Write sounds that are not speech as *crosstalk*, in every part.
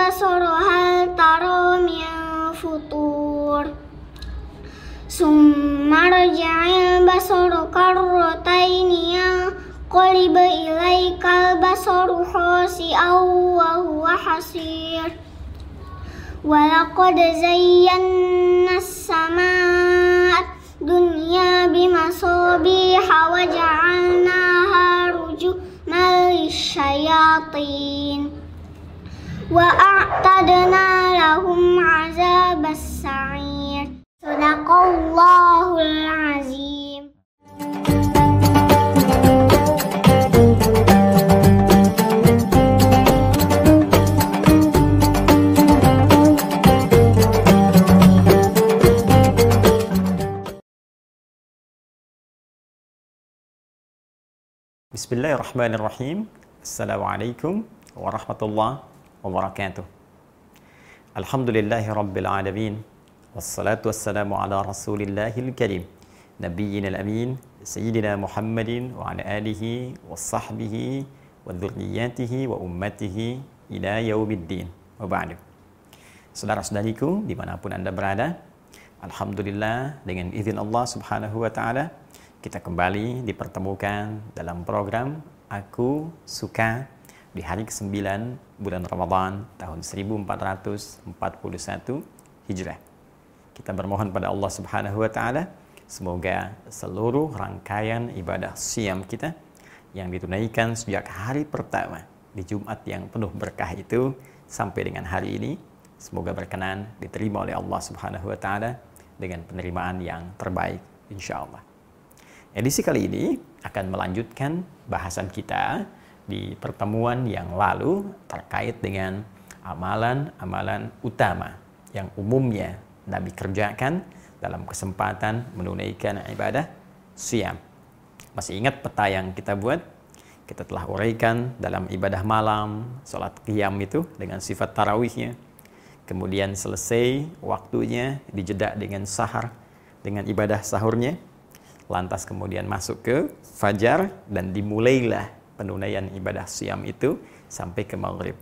farji'il basara hal tara min futur summa rji'il basara karrataini yanqalib ilaikal basaru khasi'an wa huwa hasir ولقد زينا السماء الدنيا بمصابيح وجعلناها رجوما للشياطين وأعتدنا لهم عذاب السعير. صدق الله العظيم. بسم الله الرحمن الرحيم السلام عليكم ورحمة الله rabbil alamin. Wassalatu wassalamu ala rasulillahil karim. Nabiyyina al-amin. Sayyidina Muhammadin wa ala alihi wa sahbihi wa dhurriyatihi wa ummatihi ila yaumiddin. Wa ba'du. Saudara-saudariku di mana pun anda berada, Alhamdulillah dengan izin Allah subhanahu wa ta'ala kita kembali dipertemukan dalam program Aku Suka di hari ke-9 bulan Ramadan tahun 1441 Hijrah. Kita bermohon pada Allah Subhanahu wa taala semoga seluruh rangkaian ibadah siam kita yang ditunaikan sejak hari pertama di Jumat yang penuh berkah itu sampai dengan hari ini semoga berkenan diterima oleh Allah Subhanahu wa taala dengan penerimaan yang terbaik insyaallah. Edisi kali ini akan melanjutkan bahasan kita di pertemuan yang lalu terkait dengan amalan-amalan utama yang umumnya Nabi kerjakan dalam kesempatan menunaikan ibadah siam. Masih ingat peta yang kita buat? Kita telah uraikan dalam ibadah malam, sholat qiyam itu dengan sifat tarawihnya. Kemudian selesai waktunya dijeda dengan sahar, dengan ibadah sahurnya lantas kemudian masuk ke fajar dan dimulailah penunaian ibadah siam itu sampai ke maghrib.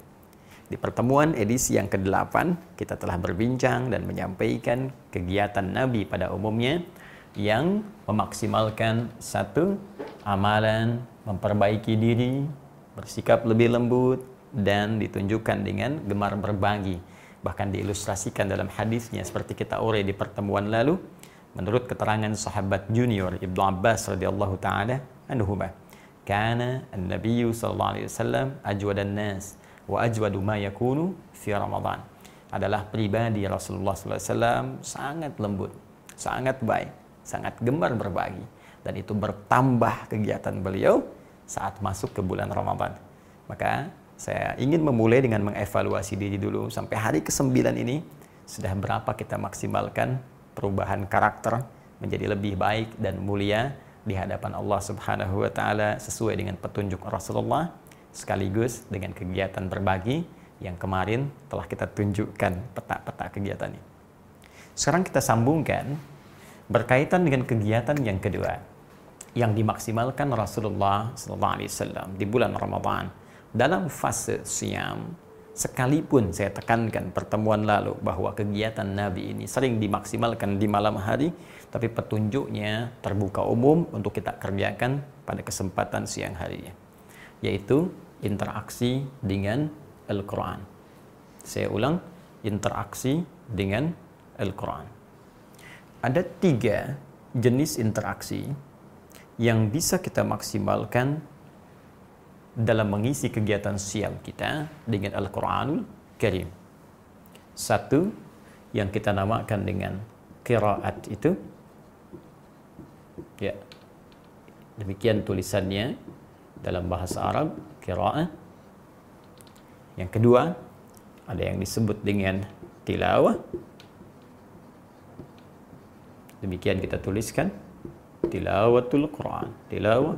Di pertemuan edisi yang ke-8 kita telah berbincang dan menyampaikan kegiatan Nabi pada umumnya yang memaksimalkan satu amalan memperbaiki diri, bersikap lebih lembut dan ditunjukkan dengan gemar berbagi. Bahkan diilustrasikan dalam hadisnya seperti kita urai di pertemuan lalu Menurut keterangan sahabat junior Ibnu Abbas radhiyallahu taala anhuma, kana an-nabiy sallallahu alaihi wasallam ajwadan nas wa ajwadu ma yakunu fi Ramadan. Adalah pribadi Rasulullah wasallam sangat lembut, sangat baik, sangat gemar berbagi dan itu bertambah kegiatan beliau saat masuk ke bulan Ramadan. Maka saya ingin memulai dengan mengevaluasi diri dulu sampai hari ke-9 ini sudah berapa kita maksimalkan perubahan karakter menjadi lebih baik dan mulia di hadapan Allah Subhanahu wa taala sesuai dengan petunjuk Rasulullah sekaligus dengan kegiatan berbagi yang kemarin telah kita tunjukkan peta-peta kegiatannya. Sekarang kita sambungkan berkaitan dengan kegiatan yang kedua yang dimaksimalkan Rasulullah wasallam di bulan Ramadan dalam fase siam Sekalipun saya tekankan pertemuan lalu bahwa kegiatan Nabi ini sering dimaksimalkan di malam hari, tapi petunjuknya terbuka umum untuk kita kerjakan pada kesempatan siang harinya, yaitu interaksi dengan Al-Quran. Saya ulang, interaksi dengan Al-Quran. Ada tiga jenis interaksi yang bisa kita maksimalkan dalam mengisi kegiatan siam kita dengan Al-Quranul Karim. Satu yang kita namakan dengan kiraat itu Ya. Demikian tulisannya dalam bahasa Arab, qiraah. Yang kedua, ada yang disebut dengan tilawah. Demikian kita tuliskan tilawatul Quran, tilawah.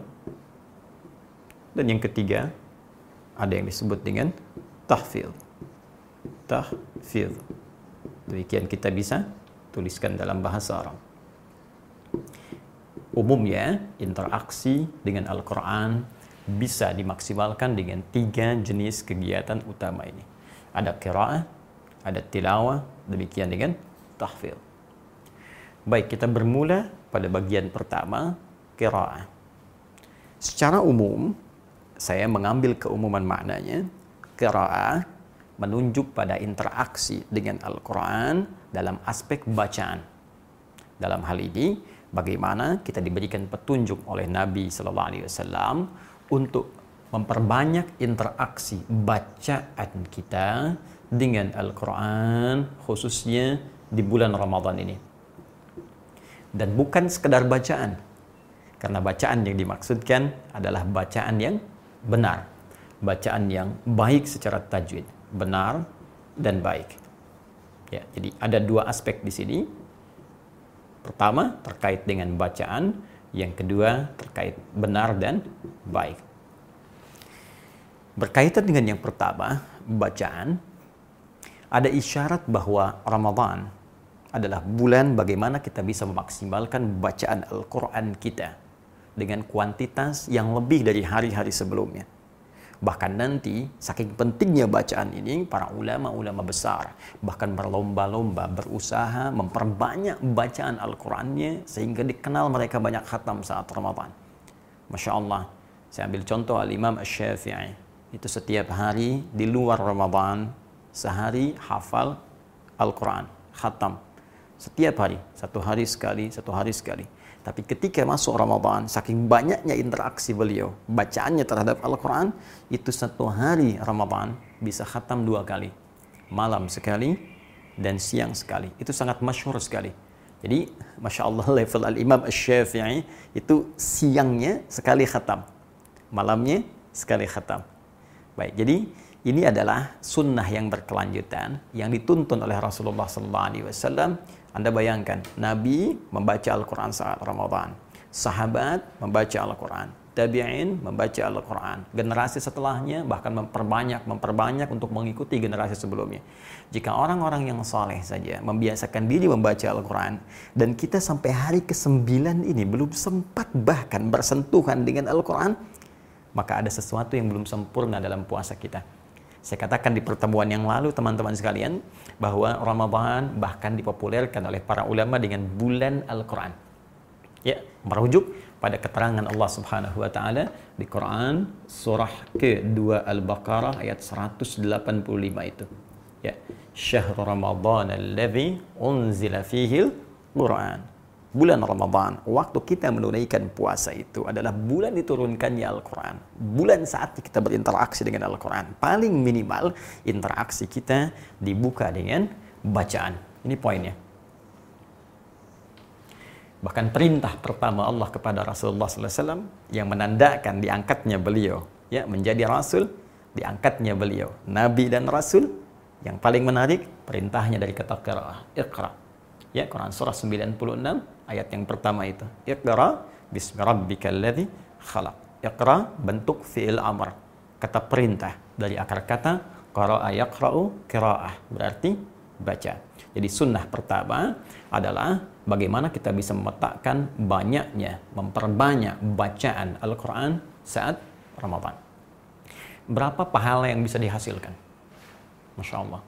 Dan yang ketiga, ada yang disebut dengan tahfidz. Tahfidz. Demikian kita bisa tuliskan dalam bahasa Arab. Umumnya, interaksi dengan Al-Quran bisa dimaksimalkan dengan tiga jenis kegiatan utama ini. Ada qiraah, ada tilawah, demikian dengan tahfidz. Baik, kita bermula pada bagian pertama, qiraah. Secara umum, saya mengambil keumuman maknanya, qiraah menunjuk pada interaksi dengan Al-Quran dalam aspek bacaan. Dalam hal ini, bagaimana kita diberikan petunjuk oleh Nabi Sallallahu Alaihi Wasallam untuk memperbanyak interaksi bacaan kita dengan Al-Quran khususnya di bulan Ramadan ini. Dan bukan sekedar bacaan, karena bacaan yang dimaksudkan adalah bacaan yang benar, bacaan yang baik secara tajwid, benar dan baik. Ya, jadi ada dua aspek di sini. Pertama terkait dengan bacaan, yang kedua terkait benar dan baik. Berkaitan dengan yang pertama, bacaan, ada isyarat bahwa Ramadan adalah bulan bagaimana kita bisa memaksimalkan bacaan Al-Quran kita dengan kuantitas yang lebih dari hari-hari sebelumnya. Bahkan nanti, saking pentingnya bacaan ini, para ulama-ulama besar bahkan berlomba-lomba berusaha memperbanyak bacaan Al-Qurannya sehingga dikenal mereka banyak khatam saat Ramadan. Masya Allah, saya ambil contoh Al-Imam Ash-Syafi'i. Itu setiap hari di luar Ramadan, sehari hafal Al-Quran, khatam. Setiap hari, satu hari sekali, satu hari sekali. Tapi ketika masuk Ramadan, saking banyaknya interaksi beliau, bacaannya terhadap Al-Quran, itu satu hari Ramadan bisa khatam dua kali. Malam sekali dan siang sekali. Itu sangat masyhur sekali. Jadi, Masya Allah *laughs* level Al-Imam Al-Syafi'i itu siangnya sekali khatam. Malamnya sekali khatam. Baik, jadi ini adalah sunnah yang berkelanjutan yang dituntun oleh Rasulullah SAW anda bayangkan, Nabi membaca Al-Quran saat Ramadan. Sahabat membaca Al-Quran. Tabi'in membaca Al-Quran. Generasi setelahnya bahkan memperbanyak, memperbanyak untuk mengikuti generasi sebelumnya. Jika orang-orang yang soleh saja membiasakan diri membaca Al-Quran, dan kita sampai hari ke-9 ini belum sempat bahkan bersentuhan dengan Al-Quran, maka ada sesuatu yang belum sempurna dalam puasa kita. Saya katakan di pertemuan yang lalu teman-teman sekalian bahwa Ramadan bahkan dipopulerkan oleh para ulama dengan bulan Al-Quran. Ya, merujuk pada keterangan Allah Subhanahu wa taala di Quran surah ke-2 Al-Baqarah ayat 185 itu. Ya, syahr Ramadan alladzi unzila fihi al-Quran bulan Ramadan, waktu kita menunaikan puasa itu adalah bulan diturunkannya Al-Quran. Bulan saat kita berinteraksi dengan Al-Quran. Paling minimal interaksi kita dibuka dengan bacaan. Ini poinnya. Bahkan perintah pertama Allah kepada Rasulullah SAW yang menandakan diangkatnya beliau ya menjadi Rasul, diangkatnya beliau Nabi dan Rasul. Yang paling menarik perintahnya dari kata qiraah, Iqra. Ya, Quran surah 96 ayat yang pertama itu. Iqra bismi rabbikal ladzi khalaq. Iqra bentuk fi'il amr, kata perintah dari akar kata qara'a yaqra'u qira'ah, berarti baca. Jadi sunnah pertama adalah bagaimana kita bisa memetakkan banyaknya, memperbanyak bacaan Al-Quran saat Ramadan. Berapa pahala yang bisa dihasilkan? Masya Allah.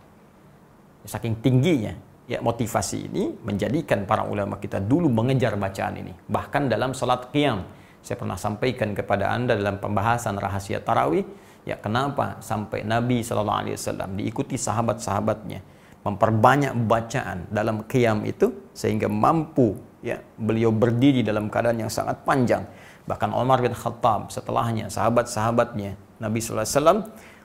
Saking tingginya ya motivasi ini menjadikan para ulama kita dulu mengejar bacaan ini. Bahkan dalam salat qiyam, saya pernah sampaikan kepada Anda dalam pembahasan rahasia tarawih, ya kenapa sampai Nabi Shallallahu alaihi wasallam diikuti sahabat-sahabatnya memperbanyak bacaan dalam qiyam itu sehingga mampu ya beliau berdiri dalam keadaan yang sangat panjang. Bahkan Umar bin Khattab setelahnya sahabat-sahabatnya Nabi sallallahu alaihi wasallam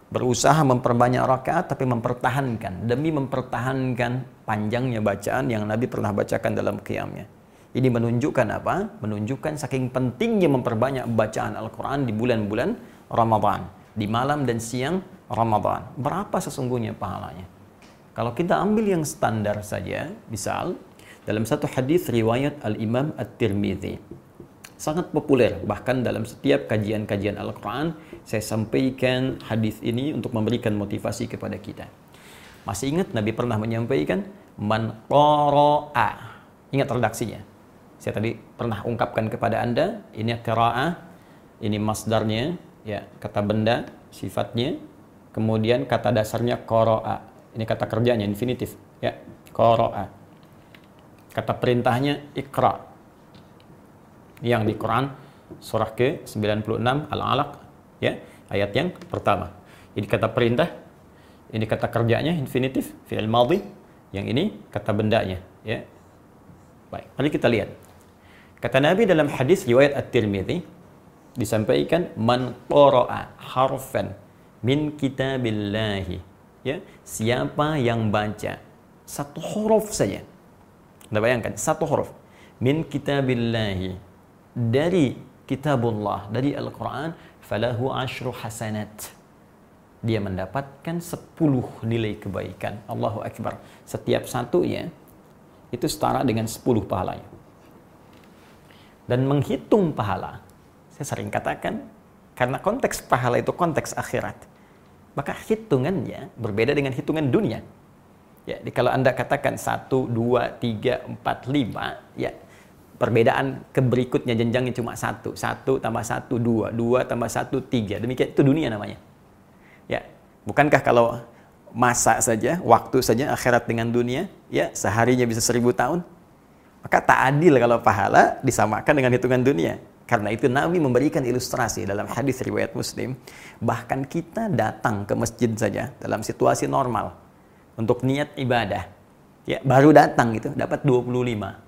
berusaha memperbanyak rakaat tapi mempertahankan demi mempertahankan panjangnya bacaan yang Nabi pernah bacakan dalam qiyamnya. Ini menunjukkan apa? Menunjukkan saking pentingnya memperbanyak bacaan Al-Quran di bulan-bulan Ramadan. Di malam dan siang Ramadan. Berapa sesungguhnya pahalanya? Kalau kita ambil yang standar saja, misal dalam satu hadis riwayat Al-Imam At-Tirmidzi sangat populer bahkan dalam setiap kajian-kajian Al-Qur'an saya sampaikan hadis ini untuk memberikan motivasi kepada kita. Masih ingat Nabi pernah menyampaikan man qara'a. Ingat redaksinya. Saya tadi pernah ungkapkan kepada Anda, ini qira'ah, ini masdarnya, ya, kata benda, sifatnya, kemudian kata dasarnya qara'a. Ini kata kerjanya infinitif, ya, qara'a. Kata perintahnya ikra. Yang di Quran surah ke-96 Al-Alaq ya, ayat yang pertama. Ini kata perintah, ini kata kerjanya infinitif, fi'il madhi. Yang ini kata bendanya, ya. Baik, mari kita lihat. Kata Nabi dalam hadis riwayat At-Tirmidzi disampaikan man qara'a harfan min kitabillahi ya siapa yang baca satu huruf saja anda bayangkan, satu huruf. Min kitabillahi. Dari kitabullah, dari Al-Quran. Falahu ashru hasanat. Dia mendapatkan sepuluh nilai kebaikan. Allahu Akbar. Setiap satunya itu setara dengan sepuluh pahalanya. Dan menghitung pahala, saya sering katakan, karena konteks pahala itu konteks akhirat, maka hitungannya berbeda dengan hitungan dunia. Ya, kalau Anda katakan 1, 2, 3, 4, 5, ya perbedaan ke berikutnya jenjangnya cuma 1. 1 tambah 1, 2. 2 tambah 1, 3. Demikian itu dunia namanya. Ya, bukankah kalau masa saja, waktu saja akhirat dengan dunia, ya seharinya bisa seribu tahun. Maka tak adil kalau pahala disamakan dengan hitungan dunia. Karena itu Nabi memberikan ilustrasi dalam hadis riwayat Muslim, bahkan kita datang ke masjid saja dalam situasi normal, untuk niat ibadah. Ya, baru datang itu dapat 25.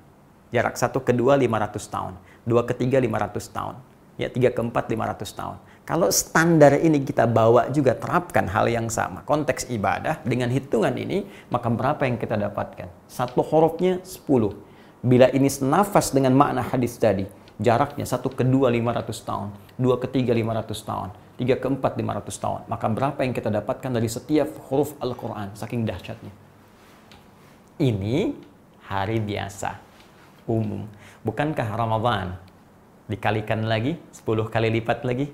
Jarak satu kedua 500 tahun, dua ketiga 500 tahun, ya tiga keempat 500 tahun. Kalau standar ini kita bawa juga terapkan hal yang sama, konteks ibadah dengan hitungan ini, maka berapa yang kita dapatkan? Satu hurufnya 10. Bila ini senafas dengan makna hadis tadi, jaraknya satu kedua 500 tahun, dua ketiga 500 tahun, tiga ke empat lima ratus tahun. Maka berapa yang kita dapatkan dari setiap huruf Al-Quran, saking dahsyatnya. Ini hari biasa, umum. Bukankah Ramadan dikalikan lagi, 10 kali lipat lagi?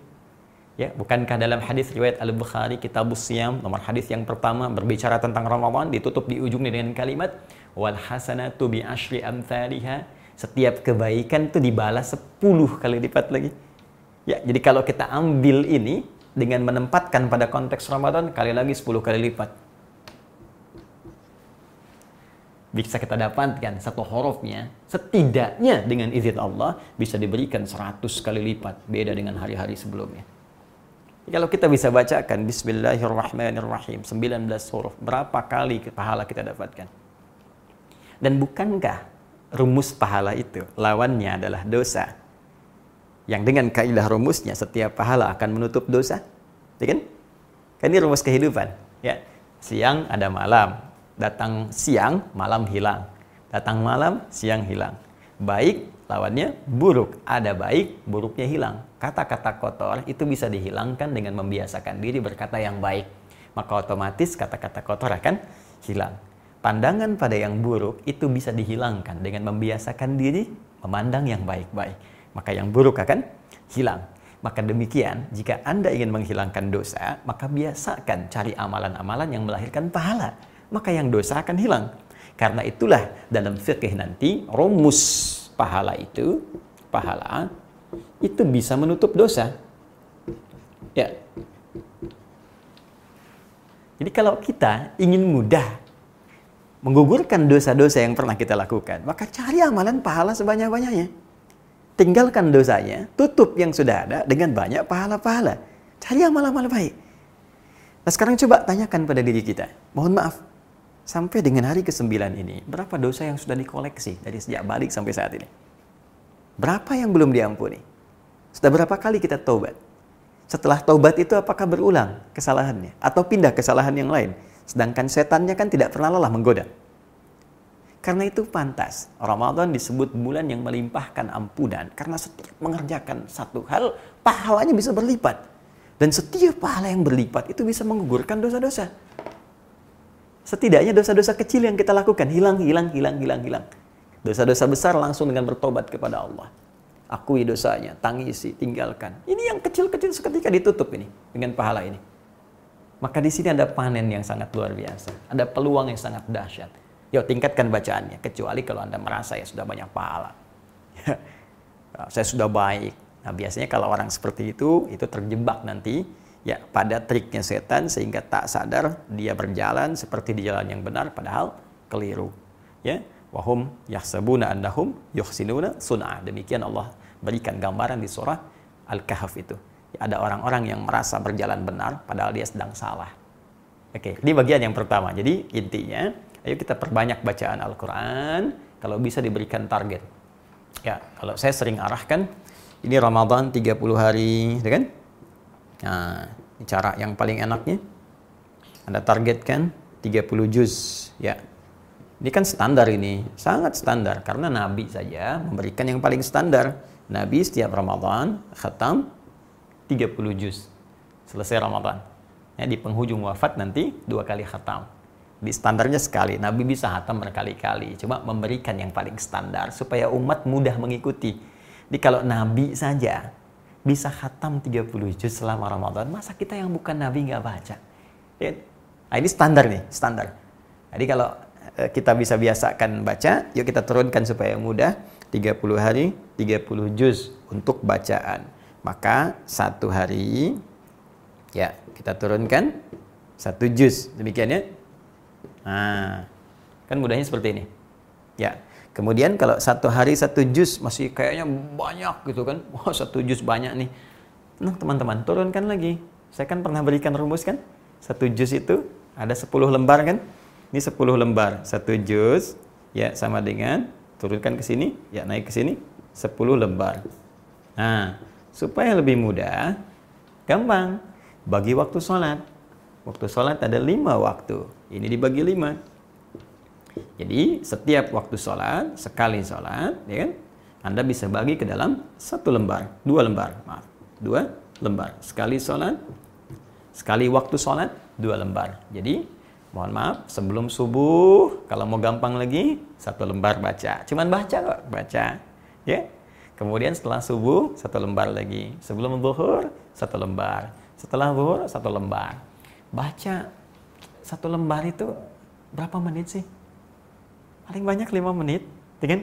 Ya, bukankah dalam hadis riwayat Al-Bukhari kitab Siyam nomor hadis yang pertama berbicara tentang Ramadan ditutup di ujungnya dengan kalimat wal hasanatu bi asyri amthaliha setiap kebaikan itu dibalas 10 kali lipat lagi. Ya, jadi kalau kita ambil ini dengan menempatkan pada konteks Ramadan kali lagi 10 kali lipat. Bisa kita dapatkan satu hurufnya setidaknya dengan izin Allah bisa diberikan 100 kali lipat beda dengan hari-hari sebelumnya. Kalau kita bisa bacakan Bismillahirrahmanirrahim 19 huruf, berapa kali pahala kita dapatkan? Dan bukankah rumus pahala itu lawannya adalah dosa? yang dengan kaidah rumusnya setiap pahala akan menutup dosa. Ya kan? Kan ini rumus kehidupan, ya. Siang ada malam, datang siang, malam hilang. Datang malam, siang hilang. Baik lawannya buruk, ada baik, buruknya hilang. Kata-kata kotor itu bisa dihilangkan dengan membiasakan diri berkata yang baik. Maka otomatis kata-kata kotor akan hilang. Pandangan pada yang buruk itu bisa dihilangkan dengan membiasakan diri memandang yang baik-baik maka yang buruk akan hilang. Maka demikian, jika Anda ingin menghilangkan dosa, maka biasakan cari amalan-amalan yang melahirkan pahala. Maka yang dosa akan hilang. Karena itulah dalam fikih nanti, rumus pahala itu, pahala, itu bisa menutup dosa. Ya. Jadi kalau kita ingin mudah menggugurkan dosa-dosa yang pernah kita lakukan, maka cari amalan pahala sebanyak-banyaknya tinggalkan dosanya, tutup yang sudah ada dengan banyak pahala-pahala. Cari amal-amal baik. Nah sekarang coba tanyakan pada diri kita. Mohon maaf, sampai dengan hari ke-9 ini, berapa dosa yang sudah dikoleksi dari sejak balik sampai saat ini? Berapa yang belum diampuni? Sudah berapa kali kita taubat? Setelah taubat itu apakah berulang kesalahannya? Atau pindah kesalahan yang lain? Sedangkan setannya kan tidak pernah lelah menggoda. Karena itu pantas. Ramadan disebut bulan yang melimpahkan ampunan. Karena setiap mengerjakan satu hal, pahalanya bisa berlipat. Dan setiap pahala yang berlipat itu bisa menggugurkan dosa-dosa. Setidaknya dosa-dosa kecil yang kita lakukan hilang, hilang, hilang, hilang, hilang. Dosa-dosa besar langsung dengan bertobat kepada Allah. Akui dosanya, tangisi, tinggalkan. Ini yang kecil-kecil seketika ditutup ini dengan pahala ini. Maka di sini ada panen yang sangat luar biasa. Ada peluang yang sangat dahsyat. Yuk tingkatkan bacaannya. Kecuali kalau Anda merasa ya sudah banyak pahala. *laughs* Saya sudah baik. Nah biasanya kalau orang seperti itu, itu terjebak nanti ya pada triknya setan sehingga tak sadar dia berjalan seperti di jalan yang benar padahal keliru. Ya, wahum yahsabuna annahum yuhsinuna sun'a. Demikian Allah berikan gambaran di surah Al-Kahf itu ada orang-orang yang merasa berjalan benar padahal dia sedang salah. Oke, ini bagian yang pertama. Jadi intinya, ayo kita perbanyak bacaan Al-Quran kalau bisa diberikan target. Ya, kalau saya sering arahkan, ini Ramadan 30 hari, ya kan? Nah, cara yang paling enaknya. Anda targetkan 30 juz, ya. Ini kan standar ini, sangat standar karena Nabi saja memberikan yang paling standar. Nabi setiap Ramadan khatam 30 juz selesai Ramadan. Ya, di penghujung wafat nanti dua kali khatam. Di standarnya sekali, Nabi bisa khatam berkali-kali. Cuma memberikan yang paling standar supaya umat mudah mengikuti. Jadi kalau Nabi saja bisa khatam 30 juz selama Ramadan, masa kita yang bukan Nabi nggak baca? Ya. Nah, ini standar nih, standar. Jadi kalau eh, kita bisa biasakan baca, yuk kita turunkan supaya mudah. 30 hari, 30 juz untuk bacaan. Maka satu hari ya kita turunkan satu juz demikian ya. Nah, kan mudahnya seperti ini. Ya. Kemudian kalau satu hari satu juz masih kayaknya banyak gitu kan. *laughs* Wah, satu juz banyak nih. Nah, teman-teman, turunkan lagi. Saya kan pernah berikan rumus kan? Satu juz itu ada 10 lembar kan? Ini 10 lembar. Satu juz ya sama dengan turunkan ke sini, ya naik ke sini 10 lembar. Nah, Supaya lebih mudah, gampang. Bagi waktu sholat. Waktu sholat ada lima waktu. Ini dibagi lima. Jadi setiap waktu sholat, sekali sholat, ya kan? Anda bisa bagi ke dalam satu lembar, dua lembar, maaf, dua lembar. Sekali sholat, sekali waktu sholat, dua lembar. Jadi, mohon maaf, sebelum subuh, kalau mau gampang lagi, satu lembar baca. Cuman baca kok, baca. Ya, Kemudian setelah subuh, satu lembar lagi. Sebelum zuhur, satu lembar. Setelah zuhur, satu lembar. Baca satu lembar itu berapa menit sih? Paling banyak lima menit, ya kan?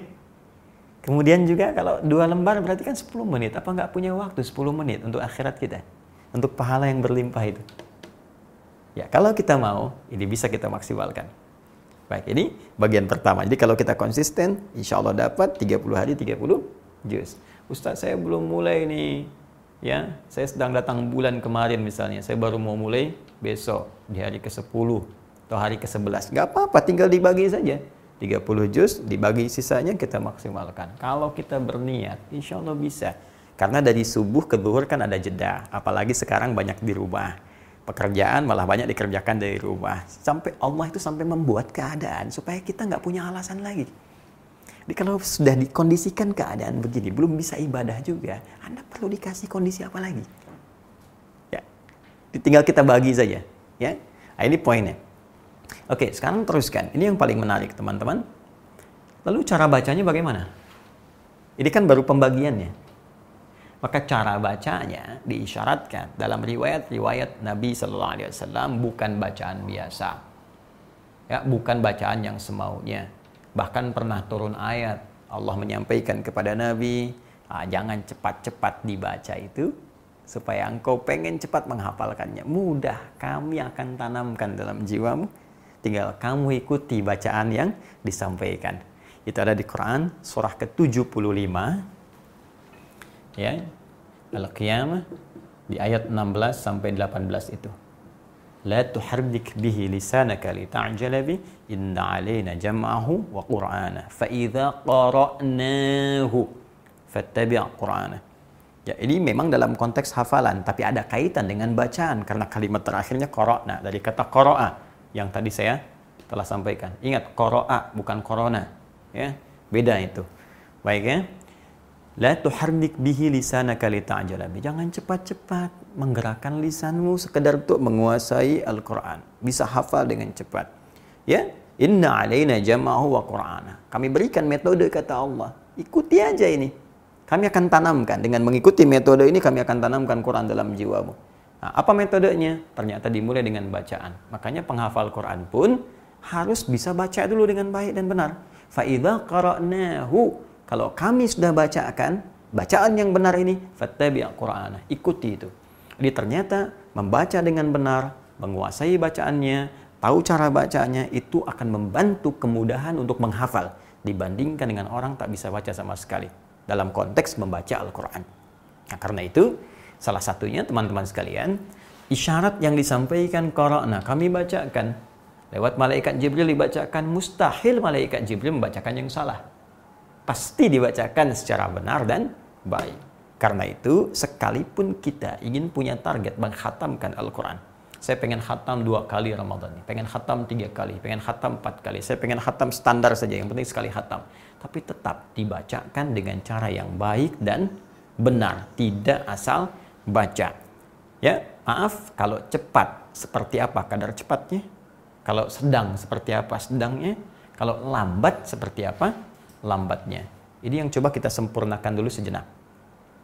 Kemudian juga kalau dua lembar berarti kan 10 menit. Apa nggak punya waktu 10 menit untuk akhirat kita? Untuk pahala yang berlimpah itu. Ya, kalau kita mau, ini bisa kita maksimalkan. Baik, ini bagian pertama. Jadi kalau kita konsisten, insya Allah dapat 30 hari 30 juz. Ustaz saya belum mulai nih. Ya, saya sedang datang bulan kemarin misalnya. Saya baru mau mulai besok di hari ke-10 atau hari ke-11. Gak apa-apa, tinggal dibagi saja. 30 juz dibagi sisanya kita maksimalkan. Kalau kita berniat, insya Allah bisa. Karena dari subuh ke zuhur kan ada jeda. Apalagi sekarang banyak di rumah. Pekerjaan malah banyak dikerjakan dari rumah. Sampai Allah itu sampai membuat keadaan supaya kita nggak punya alasan lagi. Jadi kalau sudah dikondisikan keadaan begini, belum bisa ibadah juga, Anda perlu dikasih kondisi apa lagi? Ya, tinggal kita bagi saja. Ya, nah, ini poinnya. Oke, sekarang teruskan. Ini yang paling menarik, teman-teman. Lalu cara bacanya bagaimana? Ini kan baru pembagiannya. Maka cara bacanya diisyaratkan dalam riwayat-riwayat Nabi Shallallahu Alaihi Wasallam bukan bacaan biasa, ya, bukan bacaan yang semaunya Bahkan pernah turun ayat Allah menyampaikan kepada Nabi, ah, jangan cepat-cepat dibaca itu supaya engkau pengen cepat menghafalkannya. Mudah, kami akan tanamkan dalam jiwamu. Tinggal kamu ikuti bacaan yang disampaikan. Itu ada di Quran surah ke-75 ya. Al-Qiyam di ayat 16 sampai 18 itu. La tuharrik bihi lisanaka li ta'jala bi inna alaina jam'ahu wa qur'ana fa idza qara'nahu fattabi' qur'ana. Ya, ini memang dalam konteks hafalan, tapi ada kaitan dengan bacaan karena kalimat terakhirnya korona dari kata koroa yang tadi saya telah sampaikan. Ingat, qara'a bukan corona. Ya, beda itu. Baik ya. La tuharrik bihi lisanaka lita'jala Jangan cepat-cepat menggerakkan lisanmu sekedar untuk menguasai Al-Qur'an. Bisa hafal dengan cepat. Ya, inna alaina jama'ahu wa qur'ana. Kami berikan metode kata Allah. Ikuti aja ini. Kami akan tanamkan dengan mengikuti metode ini kami akan tanamkan Quran dalam jiwamu. Nah, apa metodenya? Ternyata dimulai dengan bacaan. Makanya penghafal Quran pun harus bisa baca dulu dengan baik dan benar. Fa'idha qara'nahu kalau kami sudah bacakan bacaan yang benar ini, fattabi' Qur'ana, ikuti itu. Jadi ternyata membaca dengan benar, menguasai bacaannya, tahu cara bacanya itu akan membantu kemudahan untuk menghafal dibandingkan dengan orang tak bisa baca sama sekali dalam konteks membaca Al-Qur'an. Nah, karena itu salah satunya teman-teman sekalian, isyarat yang disampaikan qara'na kami bacakan lewat malaikat Jibril dibacakan mustahil malaikat Jibril membacakan yang salah pasti dibacakan secara benar dan baik. Karena itu, sekalipun kita ingin punya target menghatamkan Al-Quran, saya pengen khatam dua kali Ramadan ini, pengen khatam tiga kali, pengen khatam empat kali, saya pengen khatam standar saja, yang penting sekali khatam. Tapi tetap dibacakan dengan cara yang baik dan benar, tidak asal baca. Ya, maaf kalau cepat seperti apa kadar cepatnya, kalau sedang seperti apa sedangnya, kalau lambat seperti apa lambatnya. Ini yang coba kita sempurnakan dulu sejenak.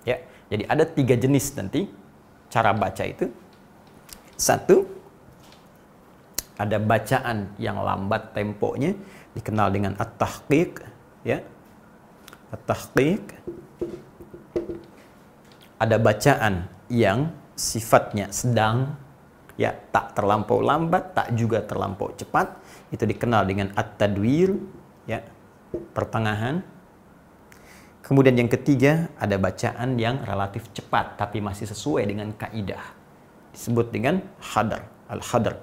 Ya, jadi ada tiga jenis nanti cara baca itu. Satu, ada bacaan yang lambat temponya dikenal dengan at-tahqiq ya. At-tahqiq ada bacaan yang sifatnya sedang ya tak terlampau lambat tak juga terlampau cepat itu dikenal dengan at-tadwir ya pertengahan. Kemudian yang ketiga ada bacaan yang relatif cepat tapi masih sesuai dengan kaidah. Disebut dengan hadar, al-hadar.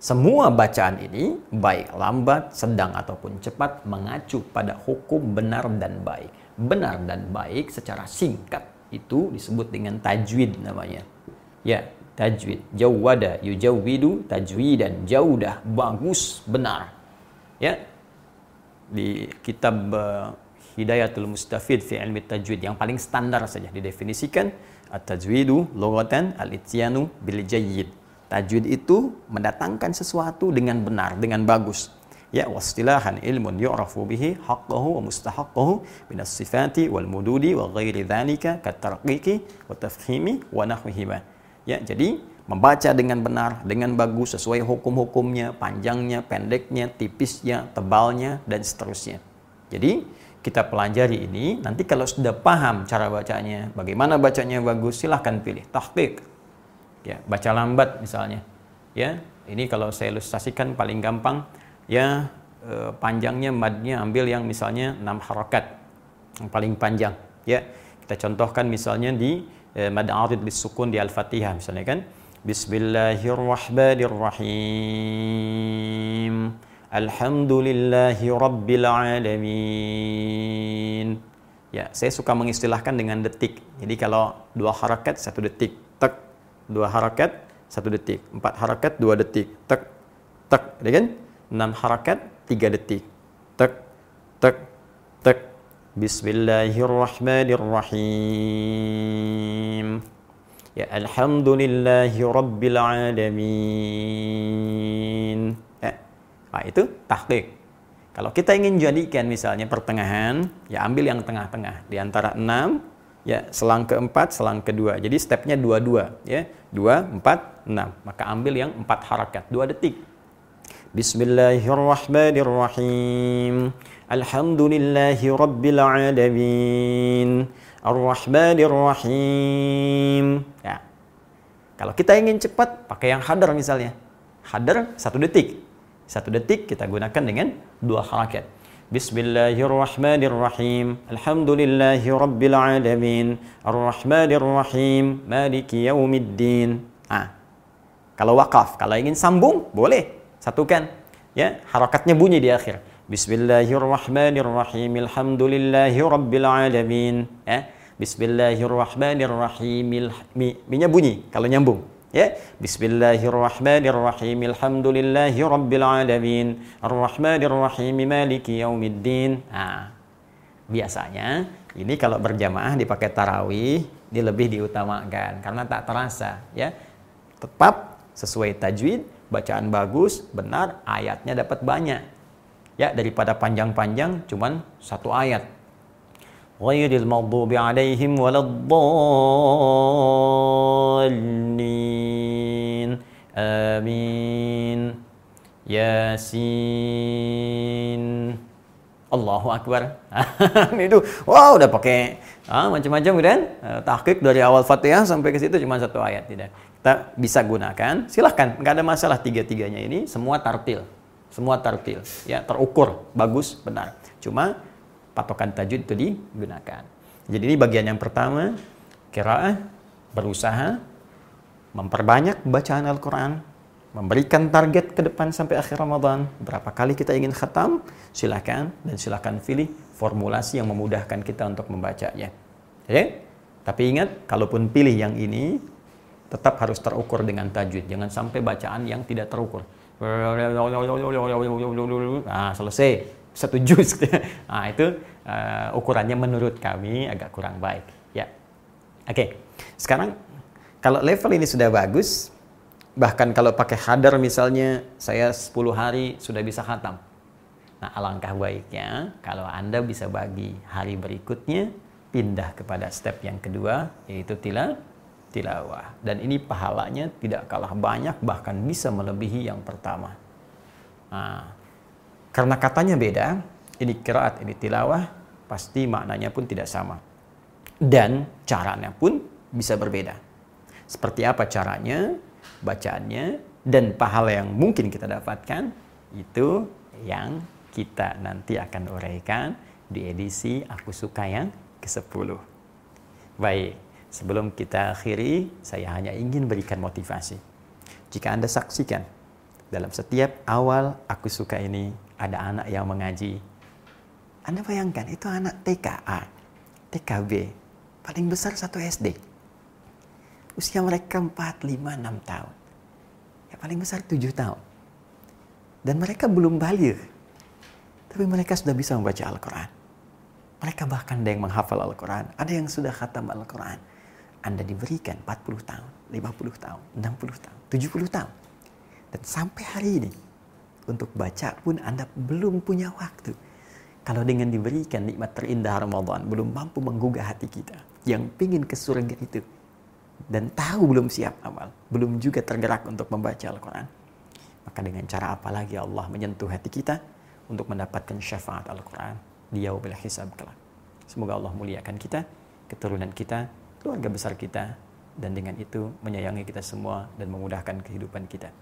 Semua bacaan ini baik lambat, sedang ataupun cepat mengacu pada hukum benar dan baik. Benar dan baik secara singkat itu disebut dengan tajwid namanya. Ya, tajwid. Jawwada yujawwidu tajwidan. Jaudah bagus benar. Ya, di kitab uh, Hidayatul Mustafid fi ilmi tajwid yang paling standar saja didefinisikan at-tajwidu lughatan al-ityanu bil jayyid. Tajwid itu mendatangkan sesuatu dengan benar, dengan bagus. Ya wastilahan ilmun yu'rafu bihi haqqahu wa mustahaqqahu min as-sifati wal mududi wa ghairi dhalika kat tarqiqi wa tafhimi wa nahwihima. Ya, jadi membaca dengan benar, dengan bagus sesuai hukum-hukumnya, panjangnya, pendeknya, tipisnya, tebalnya dan seterusnya. Jadi kita pelajari ini, nanti kalau sudah paham cara bacanya, bagaimana bacanya bagus, silahkan pilih tahqiq. Ya, baca lambat misalnya. Ya, ini kalau saya ilustrasikan paling gampang ya eh, panjangnya madnya ambil yang misalnya 6 harokat yang paling panjang ya kita contohkan misalnya di eh, mad arid bis sukun di al-fatihah misalnya kan Bismillahirrahmanirrahim. Alhamdulillahi rabbil alamin. Ya, saya suka mengistilahkan dengan detik. Jadi kalau dua harakat satu detik, tek. Dua harakat satu detik. Empat harakat dua detik, tek, tek. Ya kan? Enam harakat tiga detik, tek, tek, tek. Bismillahirrahmanirrahim. Ya, alhamdulillahi rabbil alamin. Ya. Nah, itu tahqiq. Kalau kita ingin jadikan misalnya pertengahan, ya ambil yang tengah-tengah di antara enam, ya selang keempat, selang kedua. Jadi stepnya dua-dua, ya dua, empat, enam. Maka ambil yang empat harakat, dua detik. Bismillahirrahmanirrahim. Alhamdulillahi rabbil alamin. Ar-Rahmanir Rahim. Ya. Kalau kita ingin cepat, pakai yang hadar misalnya. Hadar satu detik. Satu detik kita gunakan dengan dua harakat. Bismillahirrahmanirrahim. Alhamdulillahi Rabbil Alamin. Ar-Rahmanir Rahim. Maliki Yaumiddin. Ah. Kalau wakaf, kalau ingin sambung, boleh. Satukan. Ya, harakatnya bunyi di akhir. Bismillahirrahmanirrahim. Alhamdulillahi rabbil alamin. Ya. Bismillahirrahmanirrahim. Mi, bunyi kalau nyambung. Ya, Bismillahirrahmanirrahim. Alhamdulillahi rabbil alamin. Arrahmanirrahim. Maliki yaumiddin. Nah, biasanya ini kalau berjamaah dipakai tarawih, dia lebih diutamakan karena tak terasa, ya. Tetap sesuai tajwid, bacaan bagus, benar, ayatnya dapat banyak. Ya, daripada panjang-panjang cuman satu ayat. Ghairil maghdubi alaihim waladdallin. Amin. Yasin. Allahu Akbar. *laughs* itu wow udah pakai ah, macam-macam kan uh, tahqiq dari awal Fatihah sampai ke situ cuma satu ayat tidak. Kita bisa gunakan, silahkan, nggak ada masalah tiga-tiganya ini semua tartil, semua tartil, ya terukur, bagus, benar. Cuma patokan tajwid itu digunakan. Jadi ini bagian yang pertama, kiraah berusaha memperbanyak bacaan Al-Quran, memberikan target ke depan sampai akhir Ramadan. Berapa kali kita ingin khatam, silakan dan silakan pilih formulasi yang memudahkan kita untuk membacanya. Oke? Tapi ingat, kalaupun pilih yang ini, tetap harus terukur dengan tajwid. Jangan sampai bacaan yang tidak terukur. Nah, selesai. Satu juz. *laughs* Nah, itu uh, ukurannya menurut kami agak kurang baik. Ya. Oke. Sekarang, kalau level ini sudah bagus, bahkan kalau pakai hadar misalnya saya 10 hari sudah bisa khatam. Nah, alangkah baiknya kalau Anda bisa bagi hari berikutnya pindah kepada step yang kedua yaitu tila tilawah. Dan ini pahalanya tidak kalah banyak bahkan bisa melebihi yang pertama. Nah, karena katanya beda, ini kiraat, ini tilawah, pasti maknanya pun tidak sama. Dan caranya pun bisa berbeda. Seperti apa caranya? Bacaannya dan pahala yang mungkin kita dapatkan itu yang kita nanti akan uraikan di edisi Aku Suka yang ke-10. Baik, sebelum kita akhiri, saya hanya ingin berikan motivasi. Jika Anda saksikan, dalam setiap awal Aku Suka ini ada anak yang mengaji. Anda bayangkan, itu anak TKA, TKB, paling besar satu SD usia mereka 4, 5, 6 tahun. Ya paling besar 7 tahun. Dan mereka belum balik. Tapi mereka sudah bisa membaca Al-Quran. Mereka bahkan ada yang menghafal Al-Quran. Ada yang sudah khatam Al-Quran. Anda diberikan 40 tahun, 50 tahun, 60 tahun, 70 tahun. Dan sampai hari ini, untuk baca pun Anda belum punya waktu. Kalau dengan diberikan nikmat terindah Ramadan, belum mampu menggugah hati kita. Yang pingin ke surga itu, dan tahu belum siap amal, belum juga tergerak untuk membaca Al-Quran, maka dengan cara apa lagi Allah menyentuh hati kita untuk mendapatkan syafaat Al-Quran di yaumil hisab kelak. Semoga Allah muliakan kita, keturunan kita, keluarga besar kita, dan dengan itu menyayangi kita semua dan memudahkan kehidupan kita.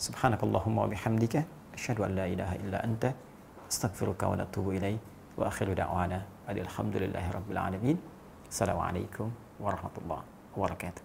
Subhanakallahumma wa bihamdika asyhadu an la ilaha illa anta astaghfiruka wa atubu ilaik wa akhiru da'wana alhamdulillahi rabbil alamin. Assalamualaikum warahmatullahi وبركاته